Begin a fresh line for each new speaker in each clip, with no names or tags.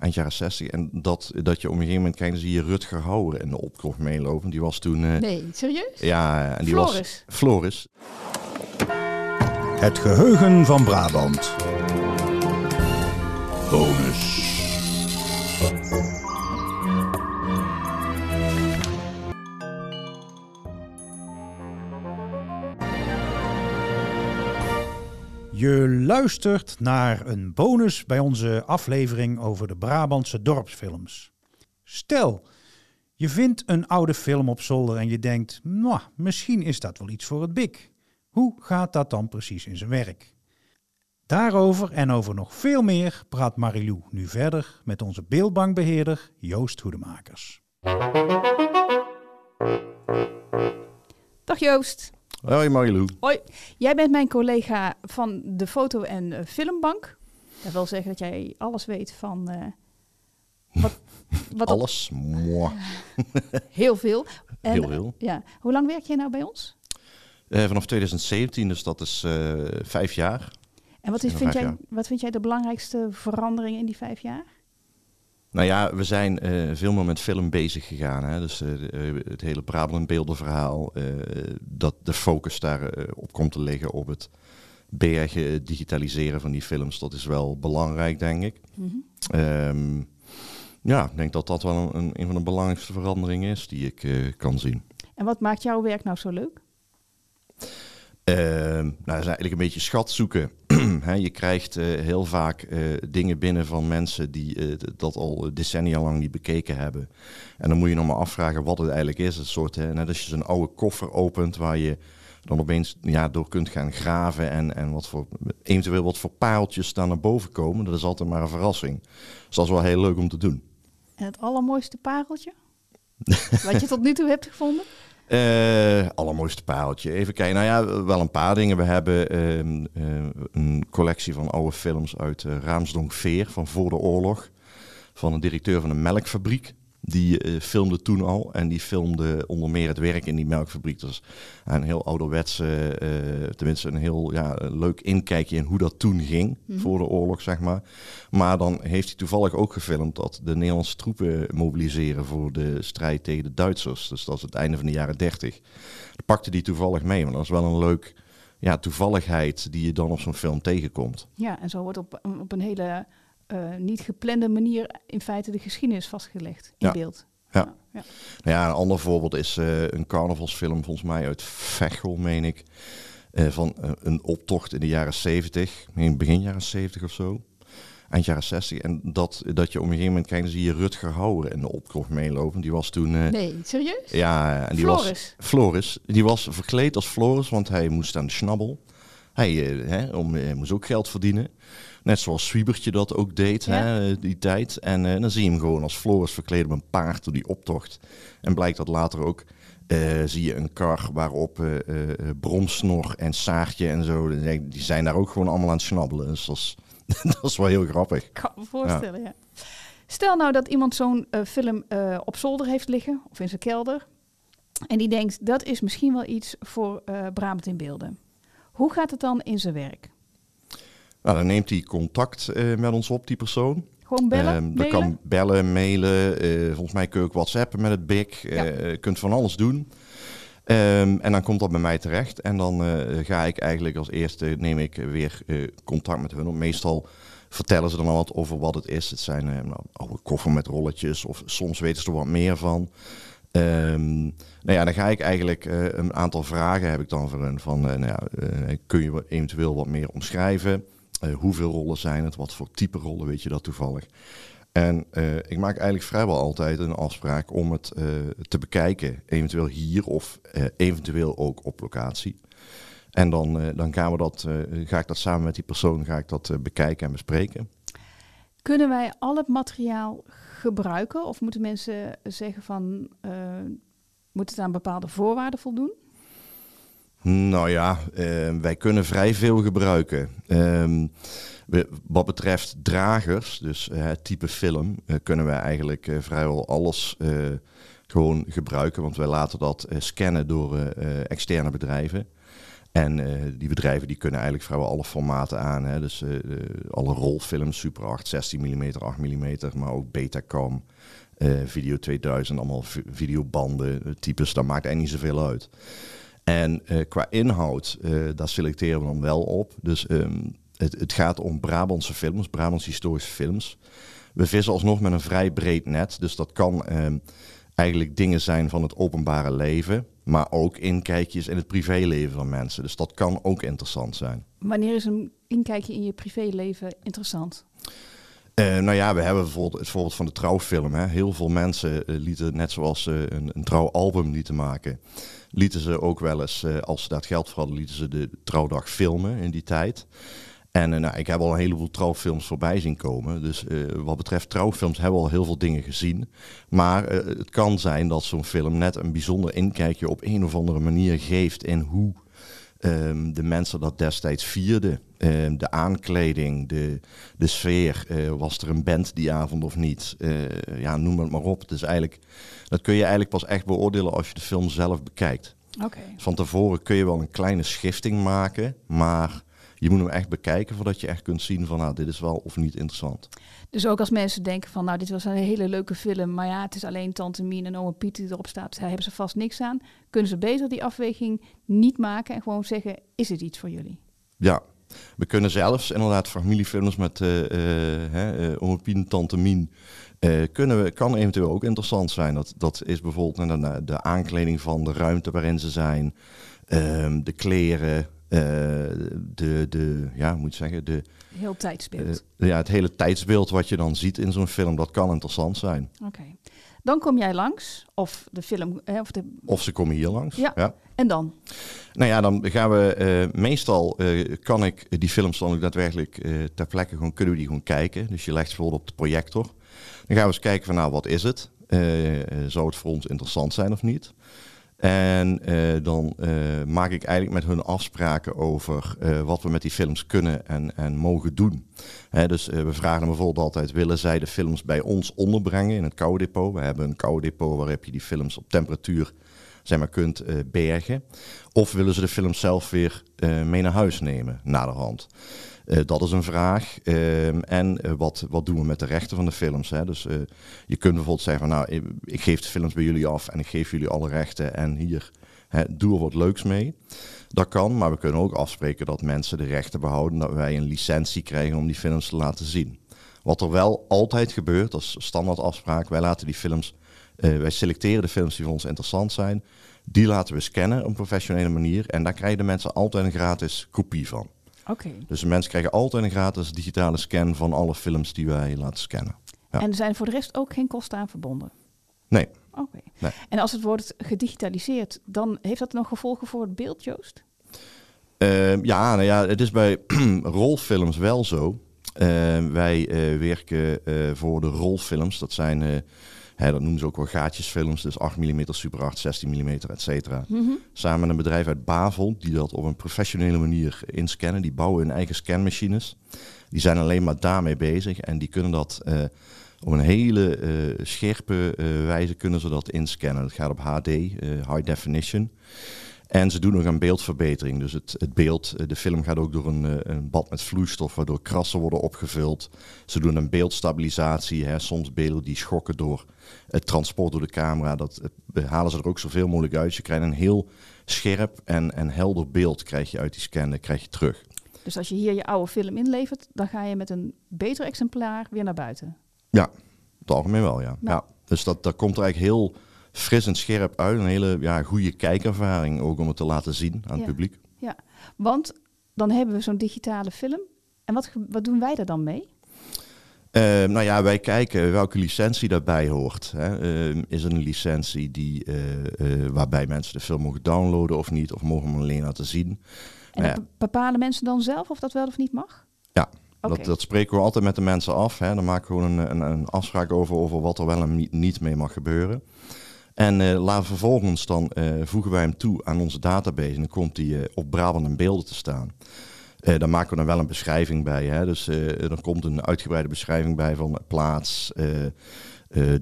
eind jaren 60. En dat, dat je op een gegeven moment kijkt, dan zie je Rutger Hauer in de optocht meelopen. Die was toen... eh,
Nee, serieus?
Ja, en die
Floris.
was... Floris.
Het geheugen van Brabant. Bonus. Je luistert naar een bonus bij onze aflevering over de Brabantse dorpsfilms. Stel, je vindt een oude film op zolder en je denkt, nou, misschien is dat wel iets voor het bik. Hoe gaat dat dan precies in zijn werk? Daarover en over nog veel meer praat Marilou nu verder met onze beeldbankbeheerder Joost Hoedemakers.
Dag Joost.
Hoi Marilou.
Hoi. Jij bent mijn collega van de foto- en eh, filmbank. Dat wil zeggen dat jij alles weet van eh, wat, wat
Alles.
Heel veel. En,
Heel veel.
Ja. Hoe lang werk jij nou bij ons?
Eh, vanaf 2017, dus dat is eh, vijf jaar.
En wat, is, vind, jij,
jaar.
wat vind jij de belangrijkste verandering in die vijf jaar?
Nou ja, we zijn eh, veel meer met film bezig gegaan. Hè? Dus eh, de- het hele Brabant beeldenverhaal, eh, dat de focus daar eh, op komt te liggen op het bergen, digitaliseren van die films. Dat is wel belangrijk, denk ik.
Mhm.
Ehm, ja, ik denk dat dat wel een, een, een van de belangrijkste veranderingen is die ik eh, kan zien.
En wat maakt jouw werk nou zo leuk?
Ehm, nou, dat is eigenlijk een beetje schat zoeken. Hè, je krijgt eh, heel vaak eh, dingen binnen van mensen die eh, dat al decennia lang niet bekeken hebben. En dan moet je nog maar afvragen wat het eigenlijk is. Het soort, hè, net als je zo'n oude koffer opent waar je dan opeens ja, door kunt gaan graven en, en wat voor, eventueel wat voor pareltjes daar naar boven komen. Dat is altijd maar een verrassing. Dus dat is wel heel leuk om te doen.
En het allermooiste pareltje? wat je tot nu toe hebt gevonden?
Eh allermooiste pareltje. Even kijken. Nou ja, wel een paar dingen. We hebben ehm, eh, een collectie van oude films uit uh, Raamsdonk Veer van voor de oorlog. Van een directeur van een melkfabriek. Die eh, filmde toen al. En die filmde onder meer het werk in die melkfabriek. Dat is een heel ouderwetse, eh, tenminste een heel ja, leuk inkijkje in hoe dat toen ging. Voor de oorlog, zeg maar. Maar dan heeft hij toevallig ook gefilmd dat de Nederlandse troepen mobiliseren voor de strijd tegen de Duitsers. Dus dat is het einde van de jaren 30. Dat pakte die toevallig mee. Maar dat is wel een leuk ja, toevalligheid die je dan op zo'n film tegenkomt.
Ja, en zo wordt op, op een hele uh, niet geplande manier in feite de geschiedenis vastgelegd in
Ja.
beeld.
Ja.
Ja, ja.
Nou ja, een ander voorbeeld is eh, een carnavalsfilm, volgens mij uit Vechel, meen ik. eh, van eh, een optocht in de jaren 70, in begin jaren 70 of zo. Eind jaren 60. En dat, dat je op een gegeven moment kijkt, dan zie je Rutger Hauer in de optocht meelopen. Die was toen... eh,
Nee, serieus?
Ja, en die
Floris.
was Floris. Die was verkleed als Floris, want hij moest aan de schnabbel. Hij eh, hè, om, eh, moest ook geld verdienen. Net zoals Swiebertje dat ook deed,
Ja.
hè, die tijd. En eh, dan zie je hem gewoon als Floris verkleed op een paard door die optocht. En blijkt dat later ook, eh, zie je een kar waarop eh eh, eh, Bromsnor en Saartje en zo, die zijn daar ook gewoon allemaal aan het schnabbelen. Dus dat is, dat is wel heel grappig.
Ik kan me voorstellen, ja. Stel nou dat iemand zo'n eh, film eh, op zolder heeft liggen, of in zijn kelder, en die denkt, dat is misschien wel iets voor eh Brabant in beelden. Hoe gaat het dan in zijn werk?
Nou, dan neemt hij contact eh, met ons op, die persoon.
Gewoon bellen,
dat
mailen?
kan bellen, mailen. eh, volgens mij kun je ook whatsappen met het BIC. eh,
Ja.
Je kunt van alles doen. Ehm, en dan komt dat bij mij terecht. En dan ga ik eigenlijk als eerste, neem ik weer contact met hun. Want meestal vertellen ze dan al wat over wat het is. Het zijn nou, oude koffer met rolletjes. Of soms weten ze er wat meer van. Ehm, nou ja, dan ga ik eigenlijk eh, een aantal vragen heb ik dan voor. Van, eh, nou ja, eh, kun je eventueel wat meer omschrijven? Hoeveel rollen zijn het? Wat voor type rollen weet je dat toevallig? En ik maak eigenlijk vrijwel altijd een afspraak om het te bekijken. Eventueel hier of eventueel ook op locatie. En dan, dan gaan we dat, ga ik dat samen met die persoon ga ik dat, bekijken en bespreken.
Kunnen wij al het materiaal gebruiken? Of moeten mensen zeggen van, eh, moet het aan bepaalde voorwaarden voldoen?
Nou ja, eh, wij kunnen vrij veel gebruiken. Ehm, wat betreft dragers, dus het type film, eh, kunnen wij eigenlijk eh, vrijwel alles gewoon gebruiken. Want wij laten dat scannen door externe bedrijven. En die bedrijven die kunnen eigenlijk vrijwel alle formaten aan. Hè? Dus alle rolfilms, Super 8, 16 mm, 8 mm, maar ook Betacam, Video 2000, allemaal videobanden, types, dat maakt eigenlijk niet zoveel uit. En qua inhoud, daar selecteren we dan wel op. Dus ehm, het, het, gaat om Brabantse films, Brabants historische films. We vissen alsnog met een vrij breed net. Dus dat kan ehm, eigenlijk dingen zijn van het openbare leven. Maar ook inkijkjes in het privéleven van mensen. Dus dat kan ook interessant zijn.
Wanneer is een inkijkje in je privéleven interessant?
Uh, nou ja, we hebben bijvoorbeeld het voorbeeld van de trouwfilm. Hè. Heel veel mensen uh, lieten, net zoals ze uh, een, een, trouwalbum lieten maken, lieten ze ook wel eens, als ze daar geld voor hadden, lieten ze de trouwdag filmen in die tijd. En uh, nou, ik heb al een heleboel trouwfilms voorbij zien komen. Dus uh, wat betreft trouwfilms hebben we al heel veel dingen gezien. Maar uh, het kan zijn dat zo'n film net een bijzonder inkijkje op een of andere manier geeft in hoe um, de mensen dat destijds vierden. Um, de aankleding, de, de sfeer. was er een band die avond of niet? ja, noem het maar op. Dus eigenlijk, dat kun je eigenlijk pas echt beoordelen als je de film zelf bekijkt.
Okay.
Van tevoren kun je wel een kleine schifting maken, maar je moet hem echt bekijken voordat je echt kunt zien van nou, dit is wel of niet interessant.
Dus ook als mensen denken van nou, dit was een hele leuke film, maar ja, het is alleen Tante Mien en Oma Piet die erop staat, daar hebben ze vast niks aan. Kunnen ze beter die afweging niet maken en gewoon zeggen, is het iets voor jullie?
Ja, we kunnen zelfs inderdaad familiefilms met uh, uh, Oma Piet en Tante Mien, uh, kunnen we, kan eventueel ook interessant zijn. Dat, dat is bijvoorbeeld de, de aankleding van de ruimte waarin ze zijn, ehm, de kleren, uh, de, de, ja, moet zeggen, de...
Heel tijdsbeeld.
Uh, ja, het hele tijdsbeeld wat je dan ziet in zo'n film, dat kan interessant zijn.
Oké. Dan kom jij langs, of de film... Hè, of, de...
of ze komen hier langs.
Ja.
ja.
En dan?
Nou ja, dan gaan we... Uh, meestal kan ik die films dan ook daadwerkelijk ter plekke gewoon... Kunnen we die gewoon kijken. Dus je legt ze bijvoorbeeld op de projector. Dan gaan we eens kijken van, nou, wat is het? zou het voor ons interessant zijn of niet? En uh, dan uh, maak ik eigenlijk met hun afspraken over uh, wat we met die films kunnen en, en mogen doen. Hè, dus we vragen bijvoorbeeld altijd, willen zij de films bij ons onderbrengen in het koude depot? We hebben een koude depot waarop je die films op temperatuur zeg maar, kunt bergen. Of willen ze de films zelf weer mee naar huis nemen, naderhand? Uh, dat is een vraag. Uh, en uh, wat, wat doen we met de rechten van de films? Hè? Dus je kunt bijvoorbeeld zeggen van nou, ik, geef de films bij jullie af en ik geef jullie alle rechten en hier, hè, doe er wat leuks mee. Dat kan, maar we kunnen ook afspreken dat mensen de rechten behouden, dat wij een licentie krijgen om die films te laten zien. Wat er wel altijd gebeurt, dat is standaard afspraak, wij laten die films, wij selecteren de films die voor ons interessant zijn, die laten we scannen op een professionele manier en daar krijgen de mensen altijd een gratis kopie van.
Okay.
Dus de mensen krijgen altijd een gratis digitale scan van alle films die wij laten scannen.
Ja. En er zijn voor de rest ook geen kosten aan verbonden?
Nee.
Oké. Okay. Nee. En als het wordt gedigitaliseerd, dan heeft dat nog gevolgen voor het beeld, Joost?
Uh, ja, nou ja, het is bij rolfilms wel zo. Uh, wij uh, werken voor de rolfilms. Dat zijn Hè, dat noemen ze ook wel gaatjesfilms, dus 8 mm, super 8, 16 mm, et cetera. Mm -hmm. Samen met een bedrijf uit Bavel, die dat op een professionele manier inscannen. Die bouwen hun eigen scanmachines. Die zijn alleen maar daarmee bezig en die kunnen dat uh, op een hele uh, scherpe uh, wijze kunnen ze dat inscannen. Het gaat op HD, high definition. En ze doen nog een beeldverbetering. Dus het, het beeld, de film gaat ook door een, een, bad met vloeistof, waardoor krassen worden opgevuld. Ze doen een beeldstabilisatie. Hè. Soms beelden die schokken door het transport door de camera. Dat halen ze er ook zoveel mogelijk uit. Je krijgt een heel scherp en, en helder beeld krijg je uit die scan, krijg je terug.
Dus als je hier je oude film inlevert, dan ga je met een beter exemplaar weer naar buiten?
Ja, het algemeen wel, ja. ja. Dus dat, dat komt er eigenlijk heel fris en scherp uit. Een hele ja, goede kijkervaring ook om het te laten zien aan het
ja.
publiek.
Ja, want dan hebben we zo'n digitale film. En wat, wat doen wij er dan mee?
Uh, nou ja, wij kijken welke licentie daarbij hoort. Hè. Uh, is er een licentie die, uh, waarbij mensen de film mogen downloaden of niet? Of mogen we hem alleen laten zien?
En bepalen mensen dan zelf of dat wel of niet mag?
Ja, okay. dat, dat, spreken we altijd met de mensen af. Hè. Dan maken we gewoon een, een, een, afspraak over, over wat er wel en niet mee mag gebeuren. En uh, laten vervolgens dan uh, voegen wij hem toe aan onze database. En dan komt hij uh, op Brabant in beelden te staan. dan maken we dan wel een beschrijving bij. Hè? Dus er komt een uitgebreide beschrijving bij van plaats,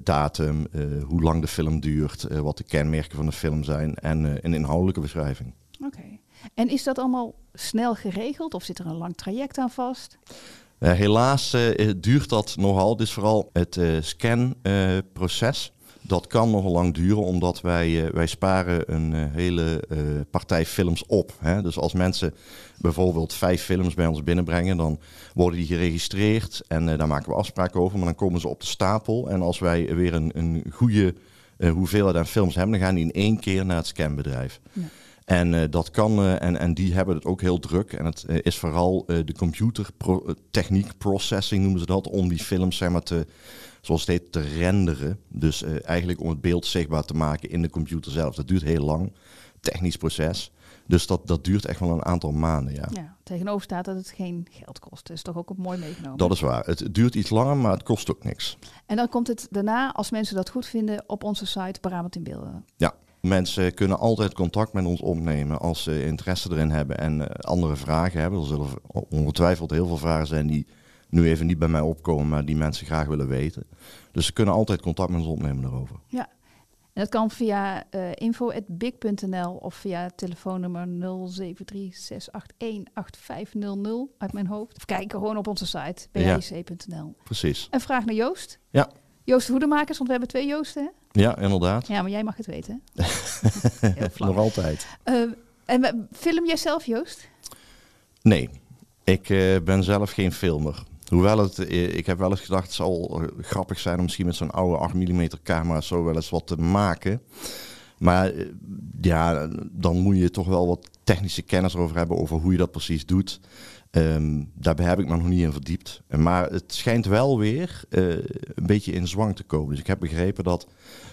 datum, hoe lang de film duurt, wat de kenmerken van de film zijn en een inhoudelijke beschrijving.
Oké. Okay. En is dat allemaal snel geregeld of zit er een lang traject aan vast?
Helaas duurt dat nogal. Dus vooral het scanproces. Dat kan nogal lang duren, omdat wij, wij sparen een hele partij films op. Hè? Dus als mensen bijvoorbeeld vijf films bij ons binnenbrengen, dan worden die geregistreerd en daar maken we afspraken over. Maar dan komen ze op de stapel. En als wij weer een, een goede hoeveelheid aan films hebben, dan gaan die in één keer naar het scanbedrijf. Ja. En uh, dat kan, uh, en, en die hebben het ook heel druk. En het uh, is vooral de computertechniek, processing noemen ze dat, om die films zeg maar, te, zoals het heet, te renderen. Dus eigenlijk om het beeld zichtbaar te maken in de computer zelf. Dat duurt heel lang, technisch proces. Dus dat, dat duurt echt wel een aantal maanden, ja.
ja. Tegenover staat dat het geen geld kost. Dat is toch ook mooi meegenomen?
Dat is waar. Het duurt iets langer, maar het kost ook niks.
En dan komt het daarna, als mensen dat goed vinden, op onze site Brabant in Beelden.
Ja, Mensen kunnen altijd contact met ons opnemen als ze interesse erin hebben en uh, andere vragen hebben. Er zullen ongetwijfeld heel veel vragen zijn die nu even niet bij mij opkomen, maar die mensen graag willen weten. Dus ze kunnen altijd contact met ons opnemen daarover.
Ja, en dat kan via uh, info.big.nl of via telefoonnummer 073 uit mijn hoofd. Of kijken gewoon op onze site, bijc.nl.
Ja, precies.
En vraag naar Joost.
Ja.
Joost Hoedemakers, want we hebben twee Joosten. Hè?
Ja, inderdaad.
Ja, maar jij mag het weten.
Nog altijd.
Uh, en film jij zelf, Joost?
Nee, ik uh, ben zelf geen filmer. Hoewel het, uh, ik heb wel eens gedacht, het zal grappig zijn om misschien met zo'n oude 8 mm camera zo wel eens wat te maken. Maar ja, dan moet je toch wel wat technische kennis over hebben over hoe je dat precies doet. Um, daarbij heb ik me nog niet in verdiept. Maar het schijnt wel weer uh, een beetje in zwang te komen. Dus ik heb begrepen dat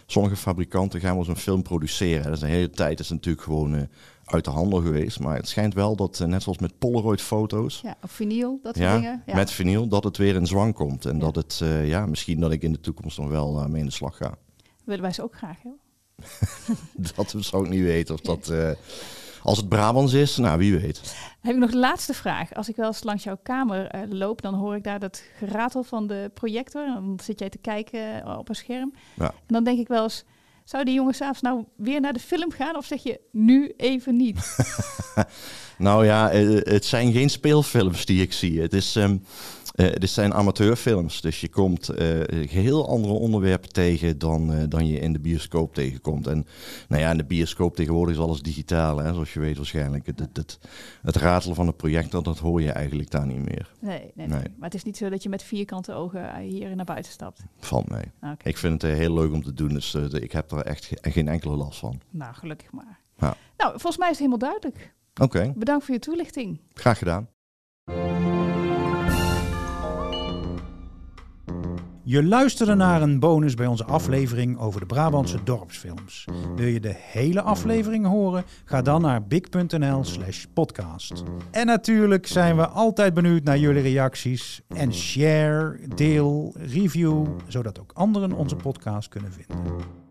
sommige fabrikanten gaan wel zo'n film produceren. Dat is een hele tijd is natuurlijk gewoon uh, uit de handel geweest. Maar het schijnt wel dat, uh, net zoals met Polaroid-foto's...
Ja, of vinyl, dat soort ja, dingen.
Ja, met vinyl, dat het weer in zwang komt. En ja. dat het, ja, misschien dat ik in de toekomst nog wel mee in de slag ga.
Willen wij ze ook graag, hè?
dat zou ik niet weten of dat... Als het Brabants is, nou wie weet.
Heb ik nog de laatste vraag. Als ik wel eens langs jouw kamer uh, loop, dan hoor ik daar dat geratel van de projector. En dan zit jij te kijken eh, op een scherm.
Ja.
En dan denk ik wel eens, zou die jongen s'avonds nou weer naar de film gaan? Of zeg je nu even niet?
nou ja, eh, het zijn geen speelfilms die ik zie. Het is... Um, uh, dit zijn amateurfilms, dus je komt uh, geheel andere onderwerpen tegen dan, uh, dan je in de bioscoop tegenkomt. En nou ja, in de bioscoop tegenwoordig is alles digitaal, hè, zoals je weet waarschijnlijk. Het, het, het, het ratelen van het projector, dat hoor je eigenlijk daar niet meer.
Nee, nee, nee, maar het is niet zo dat je met vierkante ogen hier naar buiten stapt.
Valt mee. Okay. Ik vind het heel leuk om te doen, dus ik heb er echt ge geen enkele last van.
Nou, gelukkig maar. Ja. Nou, volgens mij is het helemaal duidelijk.
Oké. Okay.
Bedankt voor je toelichting.
Graag gedaan.
Je luisterde naar een bonus bij onze aflevering over de Brabantse dorpsfilms. Wil je de hele aflevering horen? Ga dan naar big.nl/slash podcast. En natuurlijk zijn we altijd benieuwd naar jullie reacties. En share, deel, review, zodat ook anderen onze podcast kunnen vinden.